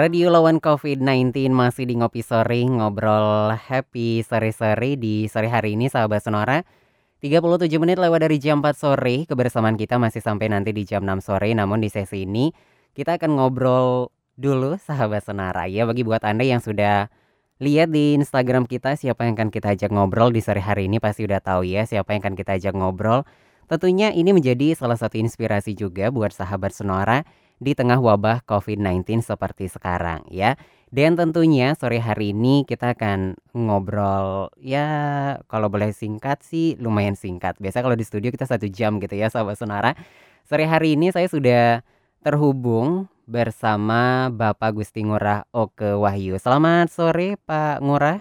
Radio lawan COVID-19 masih di Ngopi Sore, ngobrol happy sore-sore di sore hari ini sahabat Sonora. 37 menit lewat dari jam 4 sore, kebersamaan kita masih sampai nanti di jam 6 sore. Namun di sesi ini kita akan ngobrol dulu sahabat Sonora ya bagi buat Anda yang sudah lihat di Instagram kita siapa yang akan kita ajak ngobrol di sore hari ini pasti udah tahu ya siapa yang akan kita ajak ngobrol. Tentunya ini menjadi salah satu inspirasi juga buat sahabat Sonora di tengah wabah COVID-19 seperti sekarang ya. Dan tentunya sore hari ini kita akan ngobrol ya kalau boleh singkat sih lumayan singkat. Biasa kalau di studio kita satu jam gitu ya sahabat Sonara. Sore hari ini saya sudah terhubung bersama Bapak Gusti Ngurah Oke Wahyu. Selamat sore Pak Ngurah.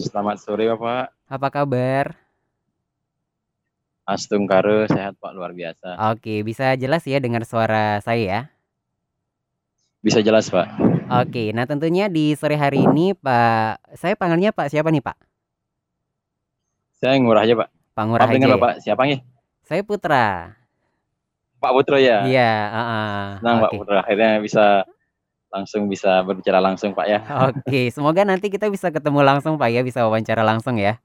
Selamat sore Bapak. Apa kabar? Astung Karo sehat Pak luar biasa. Oke, bisa jelas ya dengar suara saya ya? Bisa jelas Pak. Oke, nah tentunya di sore hari ini Pak, saya panggilnya Pak siapa nih Pak? Saya ngurah aja Pak. Pak Ngurah Maaf aja. ya? Bapak siapa nih? Saya Putra. Pak Putro ya. Iya, heeh. Senang Pak Oke. Putro akhirnya bisa langsung bisa berbicara langsung Pak ya. Oke, semoga nanti kita bisa ketemu langsung Pak ya, bisa wawancara langsung ya.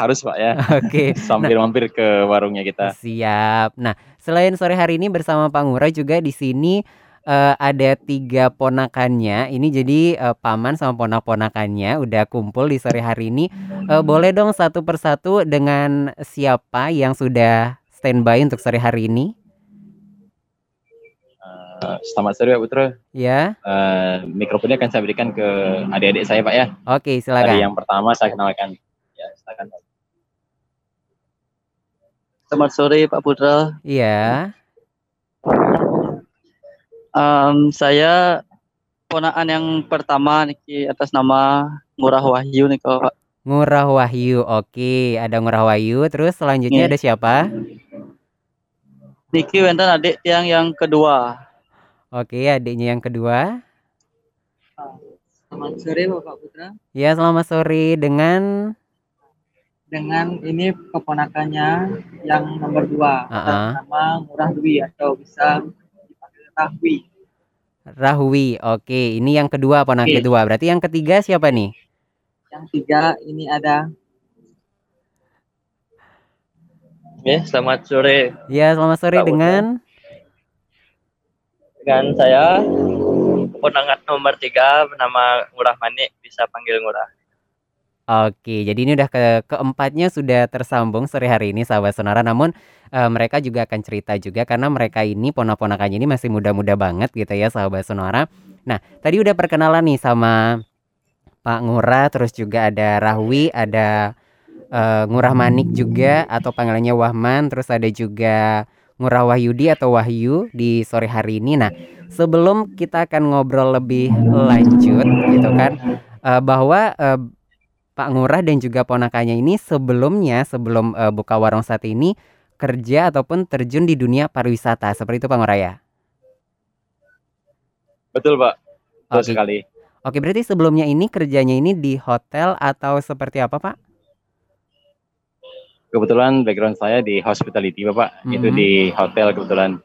Harus Pak ya. Oke. Sambil mampir ke warungnya kita. Siap. Nah, selain sore hari ini bersama Pak Ngurah juga di sini eh, ada tiga ponakannya. Ini jadi eh, paman sama ponak-ponakannya udah kumpul di sore hari ini. Eh, boleh dong satu persatu dengan siapa yang sudah standby untuk sore hari ini? Eh, selamat sore Pak Putro. Ya, Eh, mikrofonnya akan saya berikan ke adik-adik saya Pak ya. oke silakan. yang pertama saya kenalkan. Ya, silakan Pak. Selamat sore Pak Putra. Iya, Em, saya ponakan yang pertama niki atas nama Ngurah Wahyu nih Pak. Ngurah Wahyu. Oke, ada Ngurah Wahyu. Terus selanjutnya Iya. ada siapa? Niki wenten adik tiang yang kedua. Oke, adiknya yang kedua. Selamat sore Bapak Putra. Ya, selamat sore dengan Dengan ini keponakannya yang nomor dua, atas Ah-ah. nama Murah Dwi atau bisa dipanggil Rahwi. Rahwi. Oke, ini yang kedua ponak Oke. kedua. Berarti yang ketiga siapa nih? Yang tiga ini ada Ya, selamat sore Ya, selamat sore Pak dengan dengan saya ponakan nomor tiga bernama Ngurah Manik bisa panggil Ngurah. Oke, jadi ini udah ke keempatnya sudah tersambung sore hari ini sahabat sonara. Namun eh, mereka juga akan cerita juga karena mereka ini ponak-ponakannya ini masih muda-muda banget gitu ya sahabat sonara. Nah, tadi udah perkenalan nih sama Pak Ngurah, terus juga ada Rahwi, ada eh, Ngurah Manik juga atau panggilannya Wahman, terus ada juga Ngurah Wahyudi atau Wahyu di sore hari ini. Nah, sebelum kita akan ngobrol lebih lanjut gitu kan, eh, bahwa eh, Pak Ngurah dan juga ponakannya ini sebelumnya sebelum eh, buka warung saat ini kerja ataupun terjun di dunia pariwisata seperti itu Pak Ngurah ya. Betul Pak. Betul Oke. sekali. Oke, berarti sebelumnya ini kerjanya ini di hotel atau seperti apa Pak? Kebetulan background saya di hospitality Bapak. Itu Mhm. di hotel kebetulan.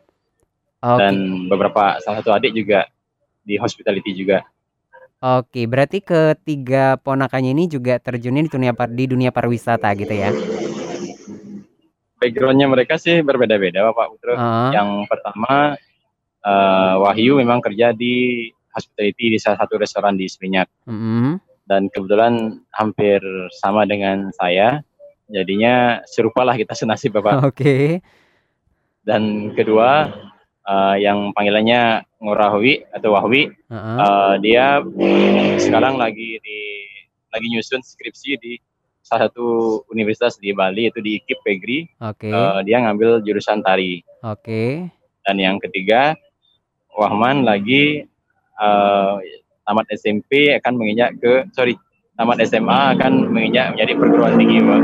Oke, Dan beberapa salah satu adik juga di hospitality juga. Oke, berarti ketiga ponakannya ini juga terjunnya di dunia par- di dunia pariwisata gitu ya. Backgroundnya mereka sih berbeda-beda Bapak Putro. Heeh. Yang pertama eh, Wahyu memang kerja di hospitality di salah satu restoran di Seminyak Mm-mm. dan kebetulan hampir sama dengan saya. Jadinya serupalah kita senasib Bapak. Oke. Dan kedua eh, yang panggilannya Ngurahwi atau Wahwi, Heeh. eh, dia sekarang lagi di lagi nyusun skripsi di salah satu universitas di Bali itu di IKIP Pegri. Oke. Eh, dia ngambil jurusan tari. Oke. Dan yang ketiga, Wahman lagi eh, tamat SMP akan menginjak ke sorry tamat SMA akan menginjak menjadi perguruan tinggi, Pak.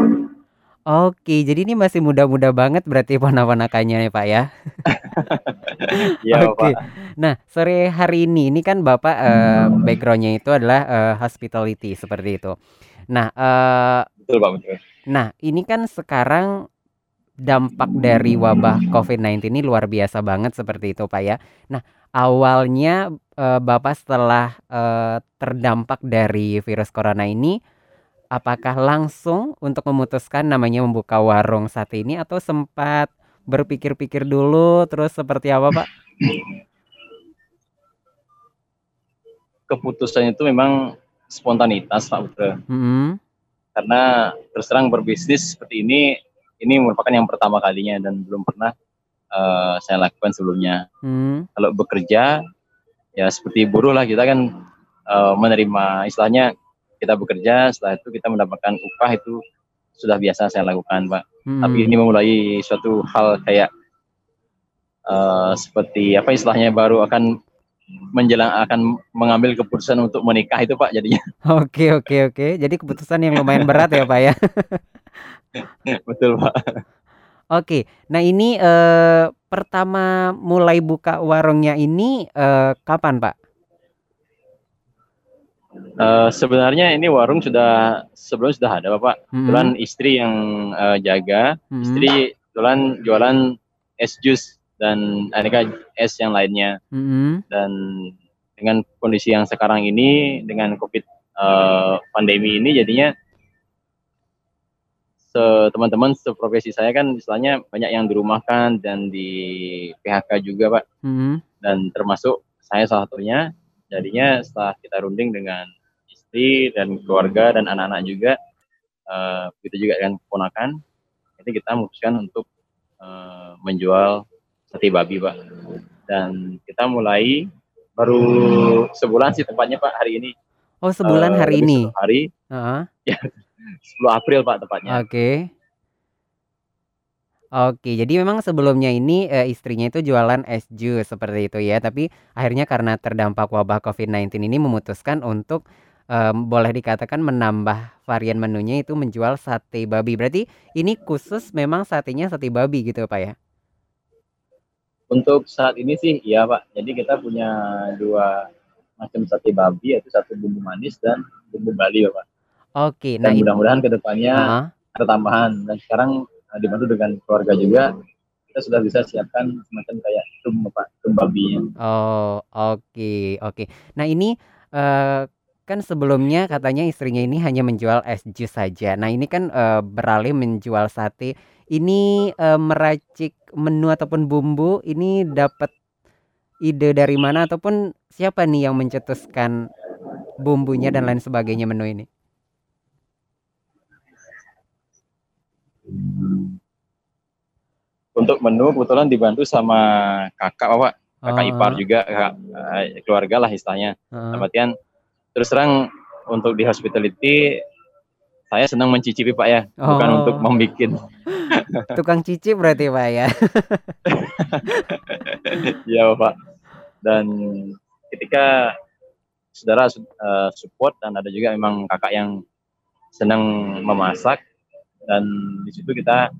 Oke, jadi ini masih muda-muda banget berarti ponak-ponakannya ya Pak ya. Iya, Oke. Pak. Nah, sore hari ini ini kan Bapak eh, backgroundnya itu adalah eh, hospitality seperti itu. Nah, eh, Betul, Pak, nah ini kan sekarang dampak dari wabah COVID-19 ini luar biasa banget seperti itu Pak ya. Nah, awalnya eh, Bapak setelah eh, terdampak dari virus corona ini apakah langsung untuk memutuskan namanya membuka warung sate ini atau sempat berpikir-pikir dulu terus seperti apa Pak? Keputusan itu memang spontanitas Pak Putra. Mm-mm. Karena terus terang berbisnis seperti ini, ini merupakan yang pertama kalinya dan belum pernah eh, saya lakukan sebelumnya. Hmm. Kalau bekerja, ya seperti buruh lah kita kan eh, menerima istilahnya kita bekerja, setelah itu kita mendapatkan upah itu sudah biasa saya lakukan Pak. Mm-mm. Tapi ini memulai suatu hal kayak eh, seperti apa istilahnya baru akan menjelang akan mengambil keputusan untuk menikah itu Pak jadinya Oke oke oke. Jadi keputusan yang lumayan berat ya Pak ya. betul Pak. Oke. Nah ini eh, pertama mulai buka warungnya ini eh, kapan Pak? Eh, sebenarnya ini warung sudah sebelum sudah ada Bapak. Mm-mm. Kebetulan istri yang eh, jaga, Mm-mm. istri kebetulan jualan es jus dan aneka es yang lainnya Mm-mm. dan dengan kondisi yang sekarang ini dengan Covid eh, pandemi ini jadinya se- teman-teman seprofesi saya kan istilahnya banyak yang dirumahkan dan di PHK juga Pak Mm-mm. dan termasuk saya salah satunya jadinya setelah kita runding dengan istri dan keluarga dan anak-anak juga begitu juga dengan keponakan itu kita memutuskan untuk eh, menjual sate babi pak dan kita mulai baru sebulan sih tepatnya pak hari ini Oh sebulan Eh, hari ini. hari Heeh. 10 April pak tepatnya Oke. Oke, jadi memang sebelumnya ini eh, istrinya itu jualan es jus seperti itu ya, tapi akhirnya karena terdampak wabah COVID-19 ini memutuskan untuk em, boleh dikatakan menambah varian menunya itu menjual sate babi. Berarti ini khusus memang satenya sate babi gitu Pak ya? untuk saat ini sih iya pak jadi kita punya dua macam sate babi yaitu satu bumbu manis dan bumbu Bali ya pak Oke, nah dan ini mudah-mudahan ke depannya Heeh. ada tambahan dan sekarang uh, dibantu dengan keluarga juga kita sudah bisa siapkan semacam kayak tum apa tum babinya Oh, oke, oke. Nah, ini eh, kan sebelumnya katanya istrinya ini hanya menjual es jus saja. Nah, ini kan eh, beralih menjual sate. Ini eh, meracik menu ataupun bumbu ini dapat ide dari mana ataupun siapa nih yang mencetuskan bumbunya dan lain sebagainya menu ini? Untuk menu kebetulan dibantu sama kakak bapak kakak Oh, ipar juga kakak uh, keluarga lah istilahnya. Dalam artian terus terang untuk di hospitality saya senang mencicipi pak ya bukan Oh. untuk membuat Tukang cicip berarti Pak ya. ya bapak dan ketika saudara uh, support dan ada juga memang kakak yang senang memasak dan di situ kita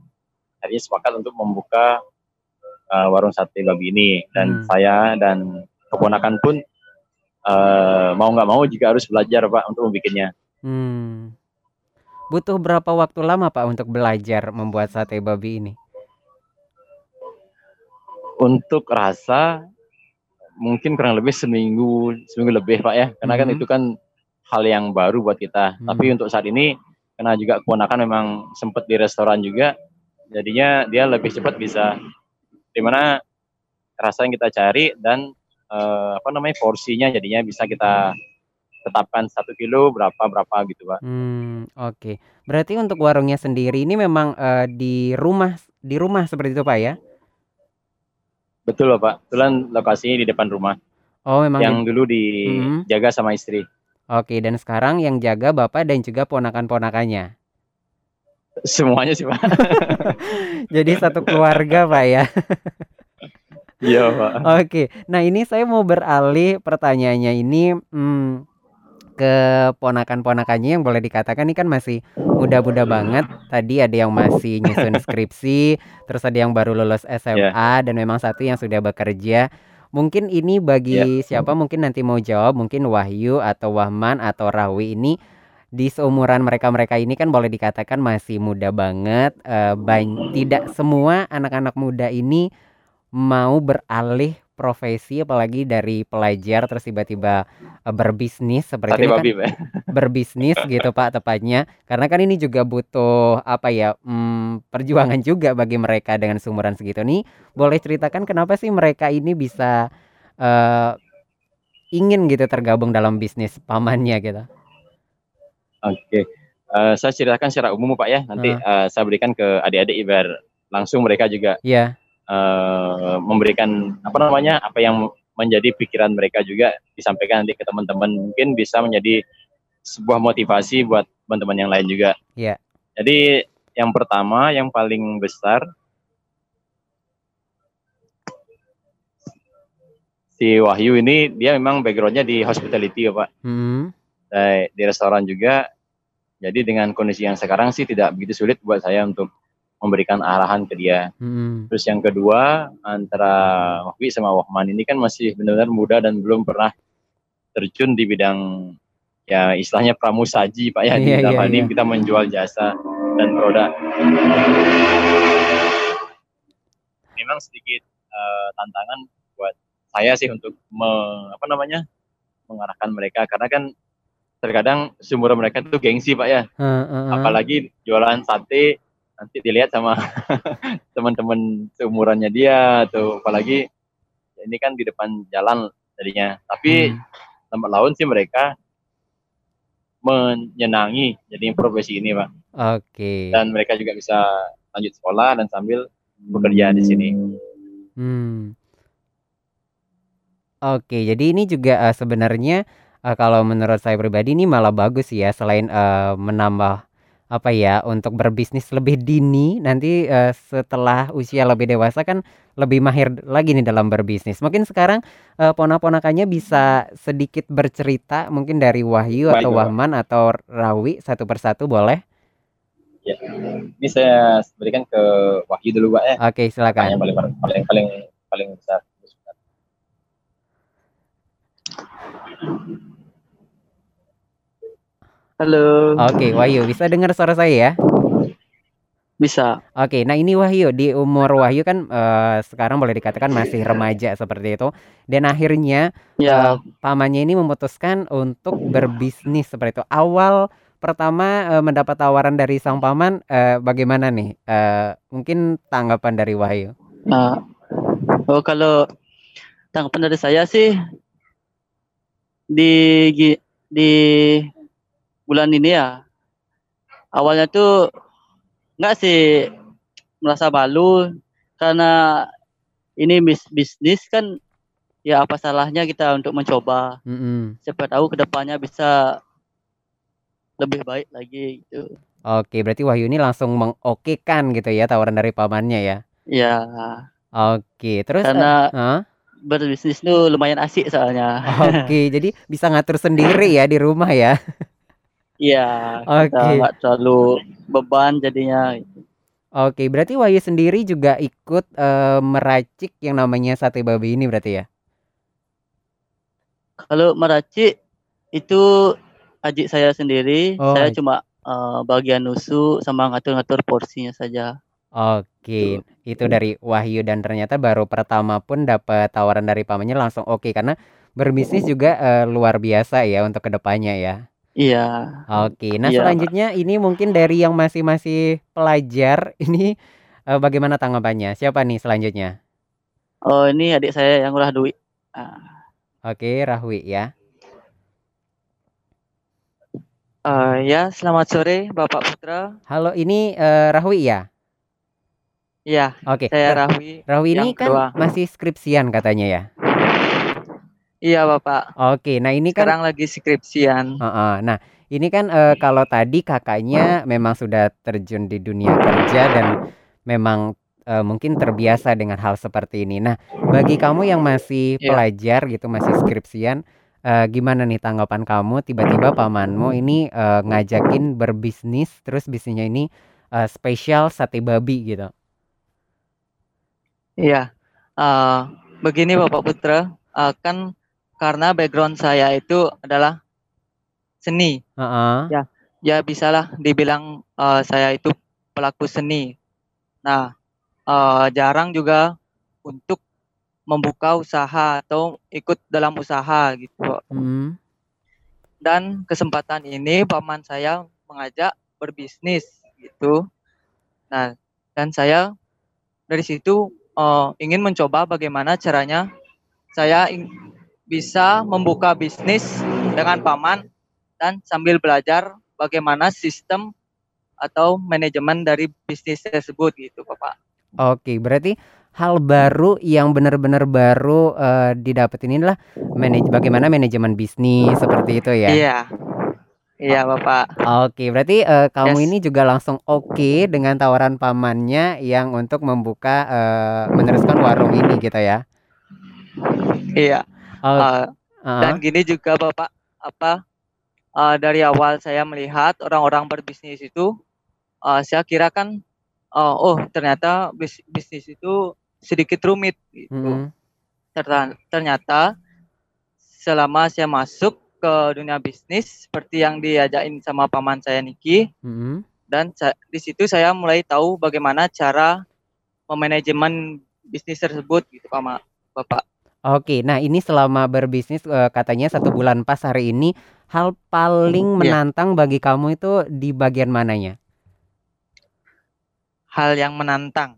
akhirnya sepakat untuk membuka uh, warung sate babi ini dan Hmm. saya dan keponakan pun uh, mau nggak mau juga harus belajar pak untuk membuatnya Hmm. Butuh berapa waktu lama Pak untuk belajar membuat sate babi ini? untuk rasa mungkin kurang lebih seminggu seminggu lebih pak ya karena kan Mhm. itu kan hal yang baru buat kita tapi Hmm. untuk saat ini karena juga keponakan memang sempat di restoran juga jadinya dia lebih cepat bisa di mana rasa yang kita cari dan eh, apa namanya porsinya jadinya bisa kita tetapkan satu kilo berapa berapa gitu pak Hmm, oke. Berarti untuk warungnya sendiri ini memang eh, di rumah di rumah seperti itu Pak ya? betul loh pak kebetulan lokasinya di depan rumah Oh, memang di- yang dulu dijaga sama istri Oke, dan sekarang yang jaga Bapak dan juga ponakan-ponakannya. Semuanya sih pak Jadi satu keluarga Pak ya. iya pak Oke. Nah, ini saya mau beralih pertanyaannya ini hmm, ke ponakan-ponakannya yang boleh dikatakan ini kan masih muda-muda banget. Tadi ada yang masih nyusun skripsi, terus ada yang baru lulus SMA dan memang satu yang sudah bekerja. Mungkin ini bagi siapa mungkin nanti mau jawab, mungkin Wahyu atau Wahman atau Rahwi ini di seumuran mereka-mereka ini kan boleh dikatakan masih muda banget. ban- tidak semua anak-anak muda ini mau beralih profesi apalagi dari pelajar terus tiba-tiba eh, berbisnis seperti Sate ini kan Pak. berbisnis gitu Pak tepatnya karena kan ini juga butuh apa ya hmm, perjuangan juga bagi mereka dengan seumuran segitu nih boleh ceritakan kenapa sih mereka ini bisa eh, ingin gitu tergabung dalam bisnis pamannya gitu Oke. Eh, saya ceritakan secara umum Pak ya. Nanti eh, saya berikan ke adik-adik biar langsung mereka juga ya eh, memberikan apa namanya apa yang menjadi pikiran mereka juga disampaikan nanti ke teman-teman mungkin bisa menjadi sebuah motivasi buat teman-teman yang lain juga. Iya. Jadi yang pertama yang paling besar si Wahyu ini dia memang backgroundnya di hospitality ya Pak Hmm, di, di restoran juga. Jadi dengan kondisi yang sekarang sih tidak begitu sulit buat saya untuk memberikan arahan ke dia. hmm, Terus yang kedua antara Wahwi sama Wahman ini kan masih benar-benar muda dan belum pernah terjun di bidang ya istilahnya pramusaji Pak ya di Iya, dalam iya, kita menjual jasa dan produk. Memang sedikit eh, tantangan buat saya sih untuk me- apa namanya mengarahkan mereka karena kan terkadang sumber mereka itu gengsi Pak ya. Eh, eh, eh. apalagi jualan sate nanti dilihat sama teman-teman seumurannya dia atau apalagi ini kan di depan jalan jadinya. Tapi Hmm, lambat laun sih mereka menyenangi jadi profesi ini pak. Oke. Dan mereka juga bisa lanjut sekolah dan sambil bekerja di sini. Hmm. Oke, jadi ini juga eh, sebenarnya eh, kalau menurut saya pribadi ini malah bagus ya selain eh, menambah apa ya untuk berbisnis lebih dini nanti eh, setelah usia lebih dewasa kan lebih mahir lagi nih dalam berbisnis. Mungkin sekarang eh, ponak-ponakannya bisa sedikit bercerita mungkin dari Wahyu Baik, atau. Wahman atau Rawi satu persatu boleh? ini saya berikan ke Wahyu dulu pak ya Oke, yang silakan. paling paling paling paling besar Halo, Oke, Wahyu bisa dengar suara saya ya? bisa. Oke, nah ini Wahyu di umur Wahyu kan eh, sekarang boleh dikatakan masih remaja seperti itu dan akhirnya Ya, eh, pamannya ini memutuskan untuk berbisnis seperti itu. Awal pertama eh, mendapat tawaran dari sang paman eh, bagaimana nih? Eh, mungkin tanggapan dari Wahyu. nah, oh kalau tanggapan dari saya sih di di bulan ini ya awalnya tuh nggak sih merasa malu karena ini bis- bisnis kan ya apa salahnya kita untuk mencoba Mm-mm. siapa tahu ke depannya bisa lebih baik lagi gitu Oke, berarti Wahyu ini langsung mengokekan gitu ya tawaran dari pamannya ya. ya Oke, terus karena hah? Berbisnis tuh lumayan asik soalnya Oke, jadi bisa ngatur sendiri ya di rumah ya. iya Oke. kita nggak terlalu beban jadinya Oke, berarti Wahyu sendiri juga ikut eh, meracik yang namanya sate babi ini berarti ya? kalau meracik itu adik saya sendiri Oh, saya cuma eh, bagian nusuk sama ngatur-ngatur porsinya saja Oke, itu dari Wahyu dan ternyata baru pertama pun dapat tawaran dari pamannya langsung oke karena berbisnis juga eh, luar biasa ya untuk ke depannya ya. iya Oke, nah Iya. selanjutnya ini mungkin dari yang masih masih pelajar ini eh, bagaimana tanggapannya? Siapa nih selanjutnya? oh ini adik saya yang udah duit Ah, Oke, Rahwi ya. Eh, ya, selamat sore Bapak Putra. Halo, ini eh, Rahwi ya? Ya, Oke, saya Ra- Rahwi. Rahwi ini kan kedua. masih skripsian katanya ya. Iya, Bapak. Oke, nah ini kan Sekarang lagi skripsian. Heeh. Nah, ini kan eh, kalau tadi kakaknya memang sudah terjun di dunia kerja dan memang eh, mungkin terbiasa dengan hal seperti ini. Nah, bagi kamu yang masih Iya. pelajar gitu, masih skripsian, eh, gimana nih tanggapan kamu tiba-tiba pamanmu ini eh, ngajakin berbisnis, terus bisnisnya ini eh, spesial sate babi gitu. Iya. Eh, begini Bapak Putra, eh, kan karena background saya itu adalah seni. Heeh. Ya. ya bisalah dibilang eh, saya itu pelaku seni. Nah, eh, jarang juga untuk membuka usaha atau ikut dalam usaha gitu. Hmm. Dan kesempatan ini paman saya mengajak berbisnis gitu. Nah, dan saya dari situ eh, ingin mencoba bagaimana caranya saya bisa membuka bisnis dengan paman dan sambil belajar bagaimana sistem atau manajemen dari bisnis tersebut gitu, Bapak. Oke, berarti hal baru yang benar-benar baru eh, didapetin ini adalah manaj bagaimana manajemen bisnis seperti itu ya. Iya. Iya, Bapak. Oke, berarti eh, kamu Yes. ini juga langsung oke dengan tawaran pamannya yang untuk membuka eh, meneruskan warung ini gitu ya. Iya. Oh, Eh, heeh. Dan gini juga Bapak, apa eh, dari awal saya melihat orang-orang berbisnis itu, eh, saya kira kan, eh, oh ternyata bis- bisnis itu sedikit rumit gitu. Terta- Ternyata selama saya masuk ke dunia bisnis seperti yang diajakin sama paman saya Niki, Mm-mm. dan di situ saya mulai tahu bagaimana cara memanajemen bisnis tersebut gitu, Pak Bapak. Oke, nah ini selama berbisnis eh, katanya satu bulan pas hari ini hal paling Iya. menantang bagi kamu itu di bagian mananya? hal yang menantang.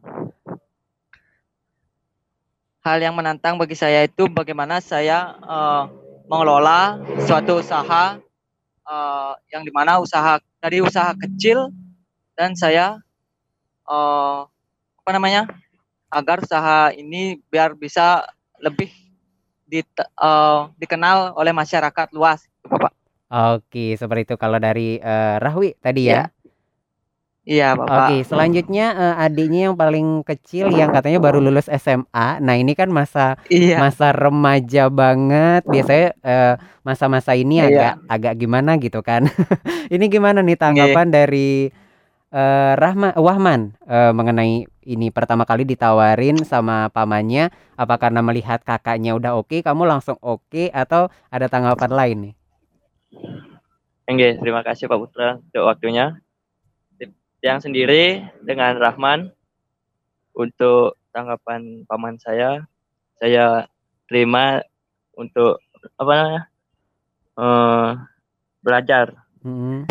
Hal yang menantang bagi saya itu bagaimana saya eh, mengelola suatu usaha eh, yang di mana usaha dari usaha kecil dan saya eh, apa namanya agar usaha ini biar bisa lebih di, eh, dikenal oleh masyarakat luas, Bapak. Oke, seperti itu kalau dari eh, Rahwi tadi ya. Iya, Bapak. Oke, selanjutnya eh, adiknya yang paling kecil yang katanya baru lulus SMA. Nah, ini kan masa Iya. masa remaja banget. Biasanya eh, masa-masa ini Iya. agak agak gimana gitu kan. Ini gimana nih tanggapan dari eh, Rahma Wahman eh, mengenai ini pertama kali ditawarin sama pamannya apa karena melihat kakaknya udah oke, kamu langsung oke atau ada tanggapan lain nih? Oke, terima kasih Pak Putra untuk waktunya. Yang sendiri dengan Rahman untuk tanggapan paman saya, saya terima untuk apa namanya eh, belajar. Mm-mm.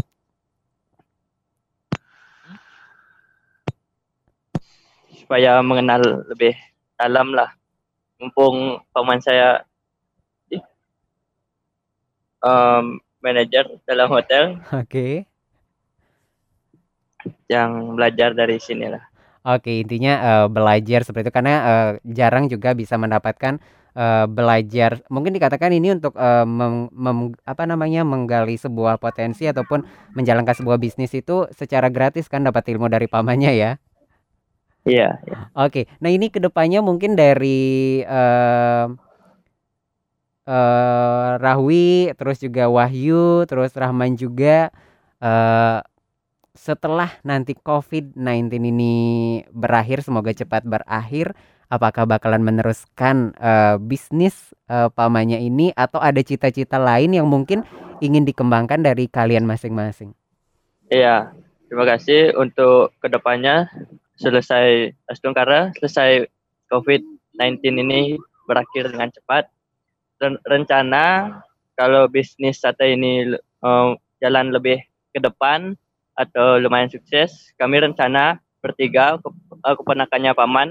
supaya mengenal lebih dalam lah. Mumpung paman saya em, manajer dalam hotel Oke. Yang belajar dari sini lah. Oke, intinya eh, belajar seperti itu karena eh, jarang juga bisa mendapatkan eh, belajar. Mungkin dikatakan ini untuk eh, mem- mem- apa namanya menggali sebuah potensi ataupun menjalankan sebuah bisnis itu secara gratis kan dapat ilmu dari pamannya ya. Iya, Oke, nah ini ke depannya mungkin dari eh eh, Rahwi, terus juga Wahyu, terus Rahman juga eh setelah nanti COVID-19 ini berakhir, semoga cepat berakhir, apakah bakalan meneruskan eh, bisnis eh, pamannya ini atau ada cita-cita lain yang mungkin ingin dikembangkan dari kalian masing-masing? Iya, terima kasih untuk ke depannya selesai Astungkara, selesai COVID-19 ini berakhir dengan cepat. Dan rencana kalau bisnis sate ini eh, jalan lebih ke depan atau lumayan sukses, kami rencana bertiga ke- keponakannya paman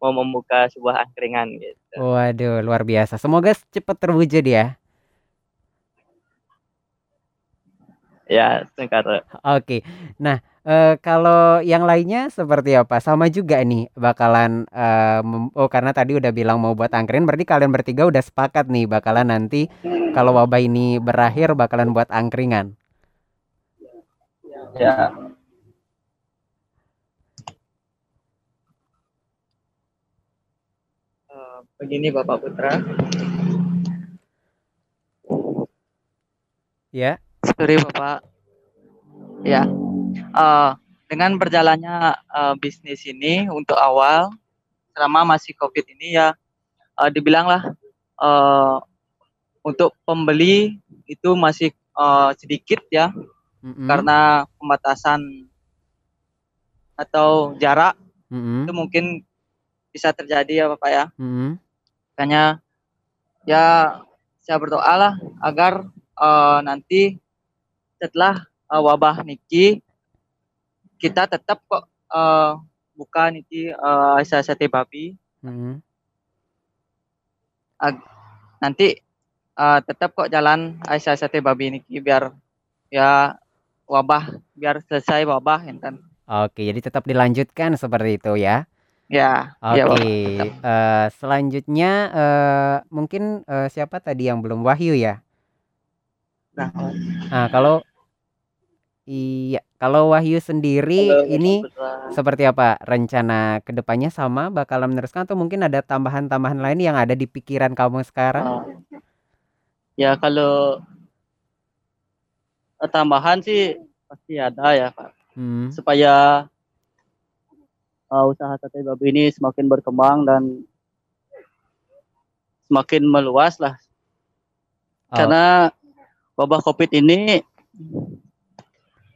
mau membuka sebuah angkringan gitu. Waduh, luar biasa. Semoga cepat terwujud ya. Ya, Astungkara. Oke. Nah, eh, kalau yang lainnya seperti apa? Sama juga nih bakalan mem- oh karena tadi udah bilang mau buat angkringan berarti kalian bertiga udah sepakat nih bakalan nanti kalau wabah ini berakhir bakalan buat angkringan. Ya, Eh, begini Bapak Putra. Ya. Sorry Bapak. Ya. Eh, dengan berjalannya eh, bisnis ini untuk awal selama masih Covid ini ya eh, dibilanglah eh, untuk pembeli itu masih eh, sedikit ya. Mm-mm. karena pembatasan atau jarak Mm-mm. itu mungkin bisa terjadi ya Bapak ya. Mm-mm. Makanya ya saya berdoa lah agar eh, nanti setelah eh, wabah niki kita tetap kok eh, buka niki Aisyah sate babi Mm-mm. nanti eh, tetap kok jalan sate babi niki biar ya wabah biar selesai wabah enten. Oke, jadi tetap dilanjutkan seperti itu ya. Ya, Oke, ya eh, selanjutnya eh, mungkin eh, siapa tadi yang belum Wahyu ya? Nah, Nah, kalau iya, kalau Wahyu sendiri ini seperti apa rencana ke depannya sama bakal meneruskan atau mungkin ada tambahan-tambahan lain yang ada di pikiran kamu sekarang? Ah. ya kalau tambahan sih pasti ada ya Pak. Hmm, supaya uh, usaha sate babi ini semakin berkembang dan semakin meluas lah. Oh. Karena wabah COVID ini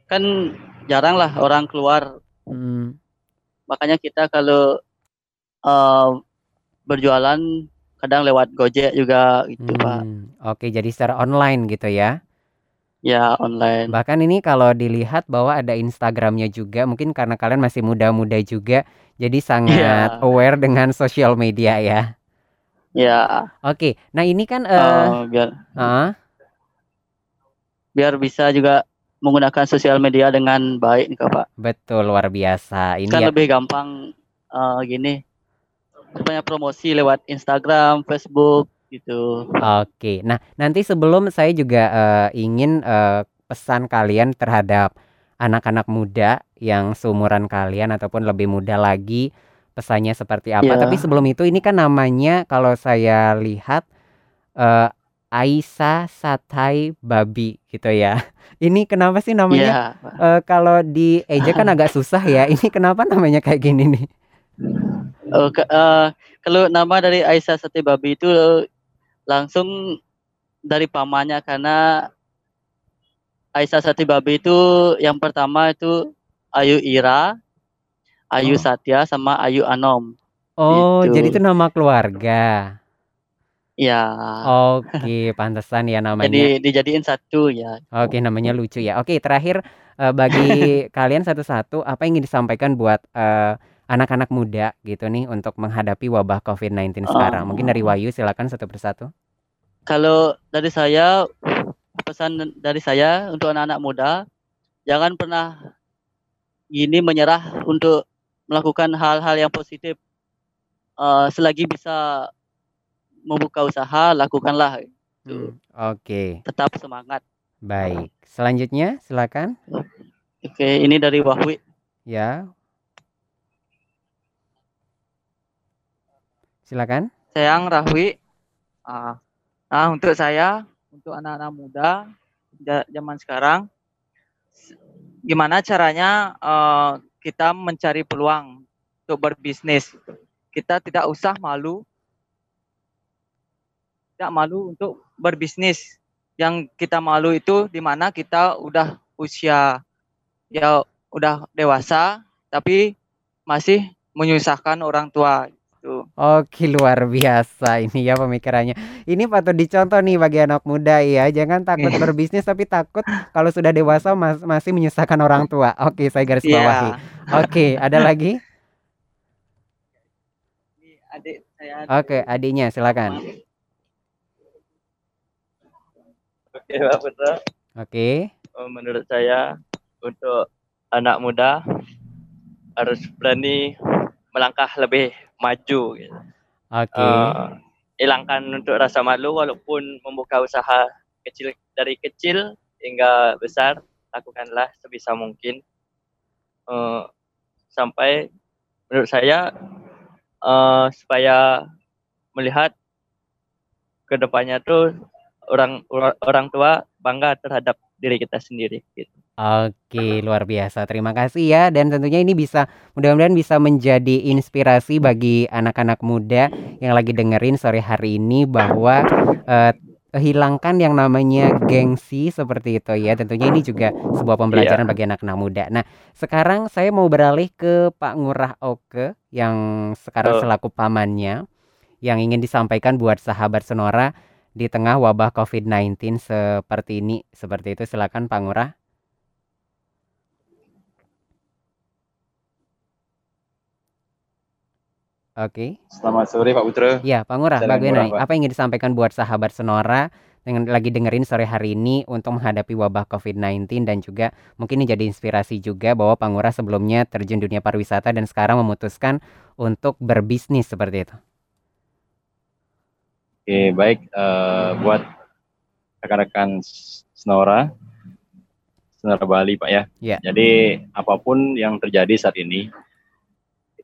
kan jarang lah orang keluar. hmm, Makanya kita kalau uh, berjualan kadang lewat Gojek juga gitu Pak. hmm. Oke, jadi secara online gitu ya. Ya online. Bahkan ini kalau dilihat bahwa ada Instagramnya juga, mungkin karena kalian masih muda-muda juga, jadi sangat Iya. aware dengan sosial media ya. Ya Oke, nah ini kan eh uh, biar ah, biar bisa juga menggunakan sosial media dengan baik nih Kak, Pak. betul luar biasa. Ini kan ya, lebih gampang eh, gini banyak promosi lewat Instagram, Facebook gitu. Oke, nah nanti sebelum saya juga eh, ingin eh, pesan kalian terhadap anak-anak muda yang seumuran kalian ataupun lebih muda lagi, pesannya seperti apa. Iya. Tapi sebelum itu ini kan namanya kalau saya lihat eh Aisyah Satai Babi gitu ya. Ini kenapa sih namanya? Iya, Pak. eh, kalau di eja kan agak susah ya. Ini kenapa namanya kayak gini nih? Oh, ke- eh, kalau nama dari Aisyah Sate Babi itu langsung dari pamannya karena Aisyah Sate Babi itu yang pertama itu Ayu Ira, Ayu Oh. Satya sama Ayu Anom. Oh, Gitu. jadi itu nama keluarga. Ya. Oke, pantesan ya namanya. Jadi dijadiin satu ya. Oke, namanya lucu ya. Oke, terakhir eh, bagi kalian satu-satu apa yang ingin disampaikan buat eh, anak-anak muda gitu nih untuk menghadapi wabah COVID-19 sekarang. Mungkin dari Wahyu silakan satu persatu. Kalau dari saya pesan dari saya untuk anak-anak muda jangan pernah gini menyerah untuk melakukan hal-hal yang positif. Eh, selagi bisa membuka usaha lakukanlah. Hmm, Oke, Tetap semangat. baik. Selanjutnya silakan. Oke, ini dari Wahwi. Ya. Silakan. Sayang Rahwi. Ah, Nah, untuk saya, untuk anak-anak muda zaman sekarang, gimana caranya eh, kita mencari peluang untuk berbisnis? Kita tidak usah malu, tidak malu untuk berbisnis. Yang kita malu itu di mana kita udah usia ya udah dewasa, tapi masih menyusahkan orang tua. Oke, luar biasa ini ya pemikirannya. Ini patut dicontoh nih bagi anak muda ya. Jangan takut Iya. berbisnis tapi takut kalau sudah dewasa mas- masih menyusahkan orang tua. Oke, saya garis bawahi. Iya. Oke, ada lagi? Adik saya. Oke, adiknya silakan. Oke, Pak Putra. Oke. Eh, Menurut saya untuk anak muda harus berani melangkah lebih maju. Gitu. Oke. Eh, hilangkan untuk rasa malu walaupun membuka usaha kecil dari kecil hingga besar lakukanlah sebisa mungkin Eh, sampai menurut saya eh, supaya melihat ke depannya tuh orang orang tua bangga terhadap diri kita sendiri gitu. Oke, luar biasa. Terima kasih ya dan tentunya ini bisa mudah-mudahan bisa menjadi inspirasi bagi anak-anak muda yang lagi dengerin sore hari ini bahwa eh, hilangkan yang namanya gengsi seperti itu ya. Tentunya ini juga sebuah pembelajaran bagi anak-anak muda. Nah, sekarang saya mau beralih ke Pak Ngurah Oke yang sekarang Oh. selaku pamannya yang ingin disampaikan buat sahabat Sonora di tengah wabah COVID-19 seperti ini. Seperti itu silakan Pak Ngurah. Oke. Selamat sore Pak Putra. Ya, Pak Ngurah, bagaimana? Pak. Apa yang ingin disampaikan buat sahabat Sonora dengan lagi dengerin sore hari ini untuk menghadapi wabah COVID-19 dan juga mungkin ini jadi inspirasi juga bahwa Pak Ngurah sebelumnya terjun dunia pariwisata dan sekarang memutuskan untuk berbisnis seperti itu. Oke, baik eh, buat rekan-rekan Sonora, Sonora Bali Pak ya. Ya. Jadi apa pun yang terjadi saat ini,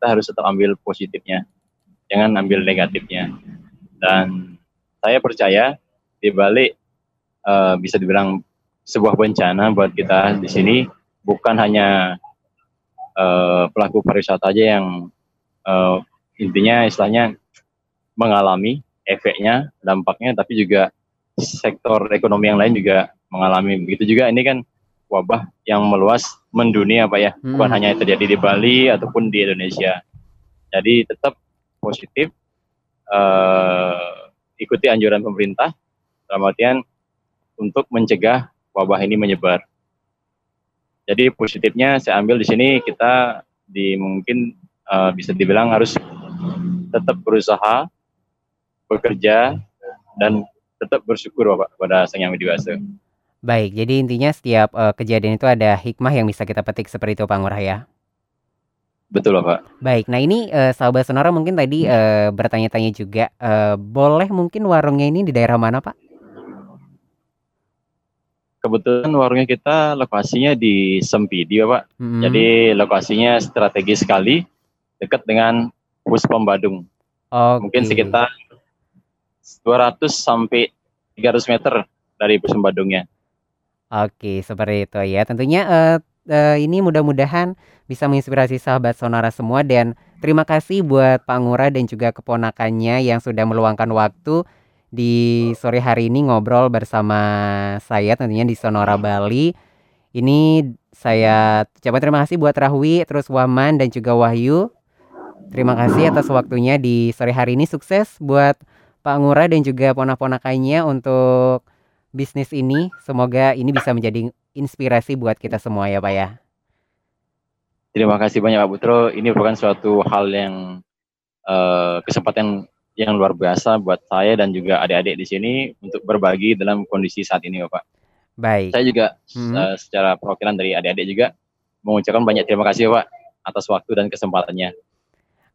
kita harus tetap ambil positifnya, jangan ambil negatifnya. Dan saya percaya di balik eh, bisa dibilang sebuah bencana buat kita di sini bukan hanya eh, pelaku pariwisata aja yang eh, intinya istilahnya mengalami efeknya, dampaknya, tapi juga sektor ekonomi yang lain juga mengalami. Begitu juga ini kan wabah yang meluas mendunia Pak ya, bukan Hmm. hanya terjadi di Bali ataupun di Indonesia. Jadi tetap positif, eh, ikuti anjuran pemerintah, dalam artian untuk mencegah wabah ini menyebar. Jadi positifnya saya ambil di sini kita di mungkin eh, bisa dibilang harus tetap berusaha, bekerja, dan tetap bersyukur Bapak pada Sang Yang Widi Wasa. Baik, jadi intinya setiap eh, kejadian itu ada hikmah yang bisa kita petik seperti itu Pak Ngurah ya. Betul Bapak. Baik, nah ini eh, sahabat Sonora mungkin tadi eh, bertanya-tanya juga eh, boleh mungkin warungnya ini di daerah mana Pak? Kebetulan warungnya kita lokasinya di Sempidi Bapak. Hmm, Jadi lokasinya strategis sekali, dekat dengan Puspom Badung. Mungkin oke. sekitar 200 sampai 300 meter dari Puspom Badungnya. Oke, seperti itu ya. Tentunya eh, eh, ini mudah-mudahan bisa menginspirasi sahabat Sonora semua dan terima kasih buat Pak Ngurah dan juga keponakannya yang sudah meluangkan waktu di sore hari ini ngobrol bersama saya tentunya di Sonora Bali. Ini saya ucapkan terima kasih buat Rahwi, terus Waman dan juga Wahyu. Terima kasih atas waktunya di sore hari ini. Sukses buat Pak Ngurah dan juga ponak-ponakannya untuk bisnis ini. Semoga ini bisa menjadi inspirasi buat kita semua ya Pak ya. Terima kasih banyak Pak Putro. Ini merupakan suatu hal yang eh, kesempatan yang luar biasa buat saya dan juga adik-adik di sini untuk berbagi dalam kondisi saat ini Bapak. Baik. Saya juga Hmm. eh, secara perwakilan dari adik-adik juga mengucapkan banyak terima kasih Pak atas waktu dan kesempatannya.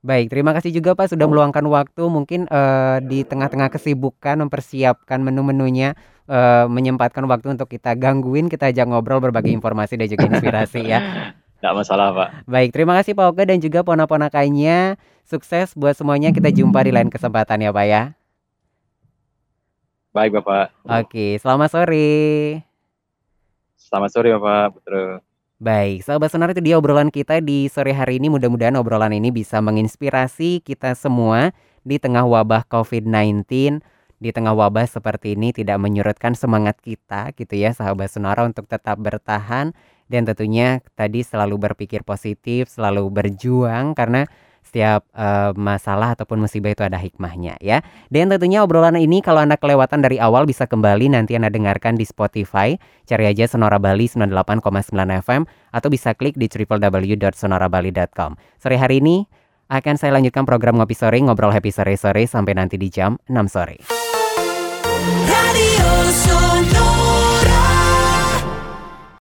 Baik, terima kasih juga Pak sudah meluangkan waktu mungkin eh, di tengah-tengah kesibukan mempersiapkan menu-menunya eh, menyempatkan waktu untuk kita gangguin, kita ajak ngobrol berbagi informasi dan juga inspirasi ya. Tidak masalah Pak. Baik, terima kasih Pak Oke dan juga ponak-ponakannya. Sukses buat semuanya. Kita jumpa di lain kesempatan ya Pak ya. Baik Bapak. Oke, selamat sore. Selamat sore Bapak Putro. Baik, sahabat sonar itu dia obrolan kita di sore hari ini. Mudah-mudahan obrolan ini bisa menginspirasi kita semua di tengah wabah COVID-19. Di tengah wabah seperti ini tidak menyurutkan semangat kita gitu ya sahabat sonora untuk tetap bertahan dan tentunya tadi selalu berpikir positif, selalu berjuang karena setiap eh, masalah ataupun musibah itu ada hikmahnya ya. Dan tentunya obrolan ini kalau Anda kelewatan dari awal bisa kembali nanti Anda dengarkan di Spotify cari aja Sonora Bali 98,9 FM atau bisa klik di www.sonorabali.com. Sore hari ini akan saya lanjutkan program Ngopi Sore, Ngobrol Happy Sore-Sore sampai nanti di jam 6 sore. Radio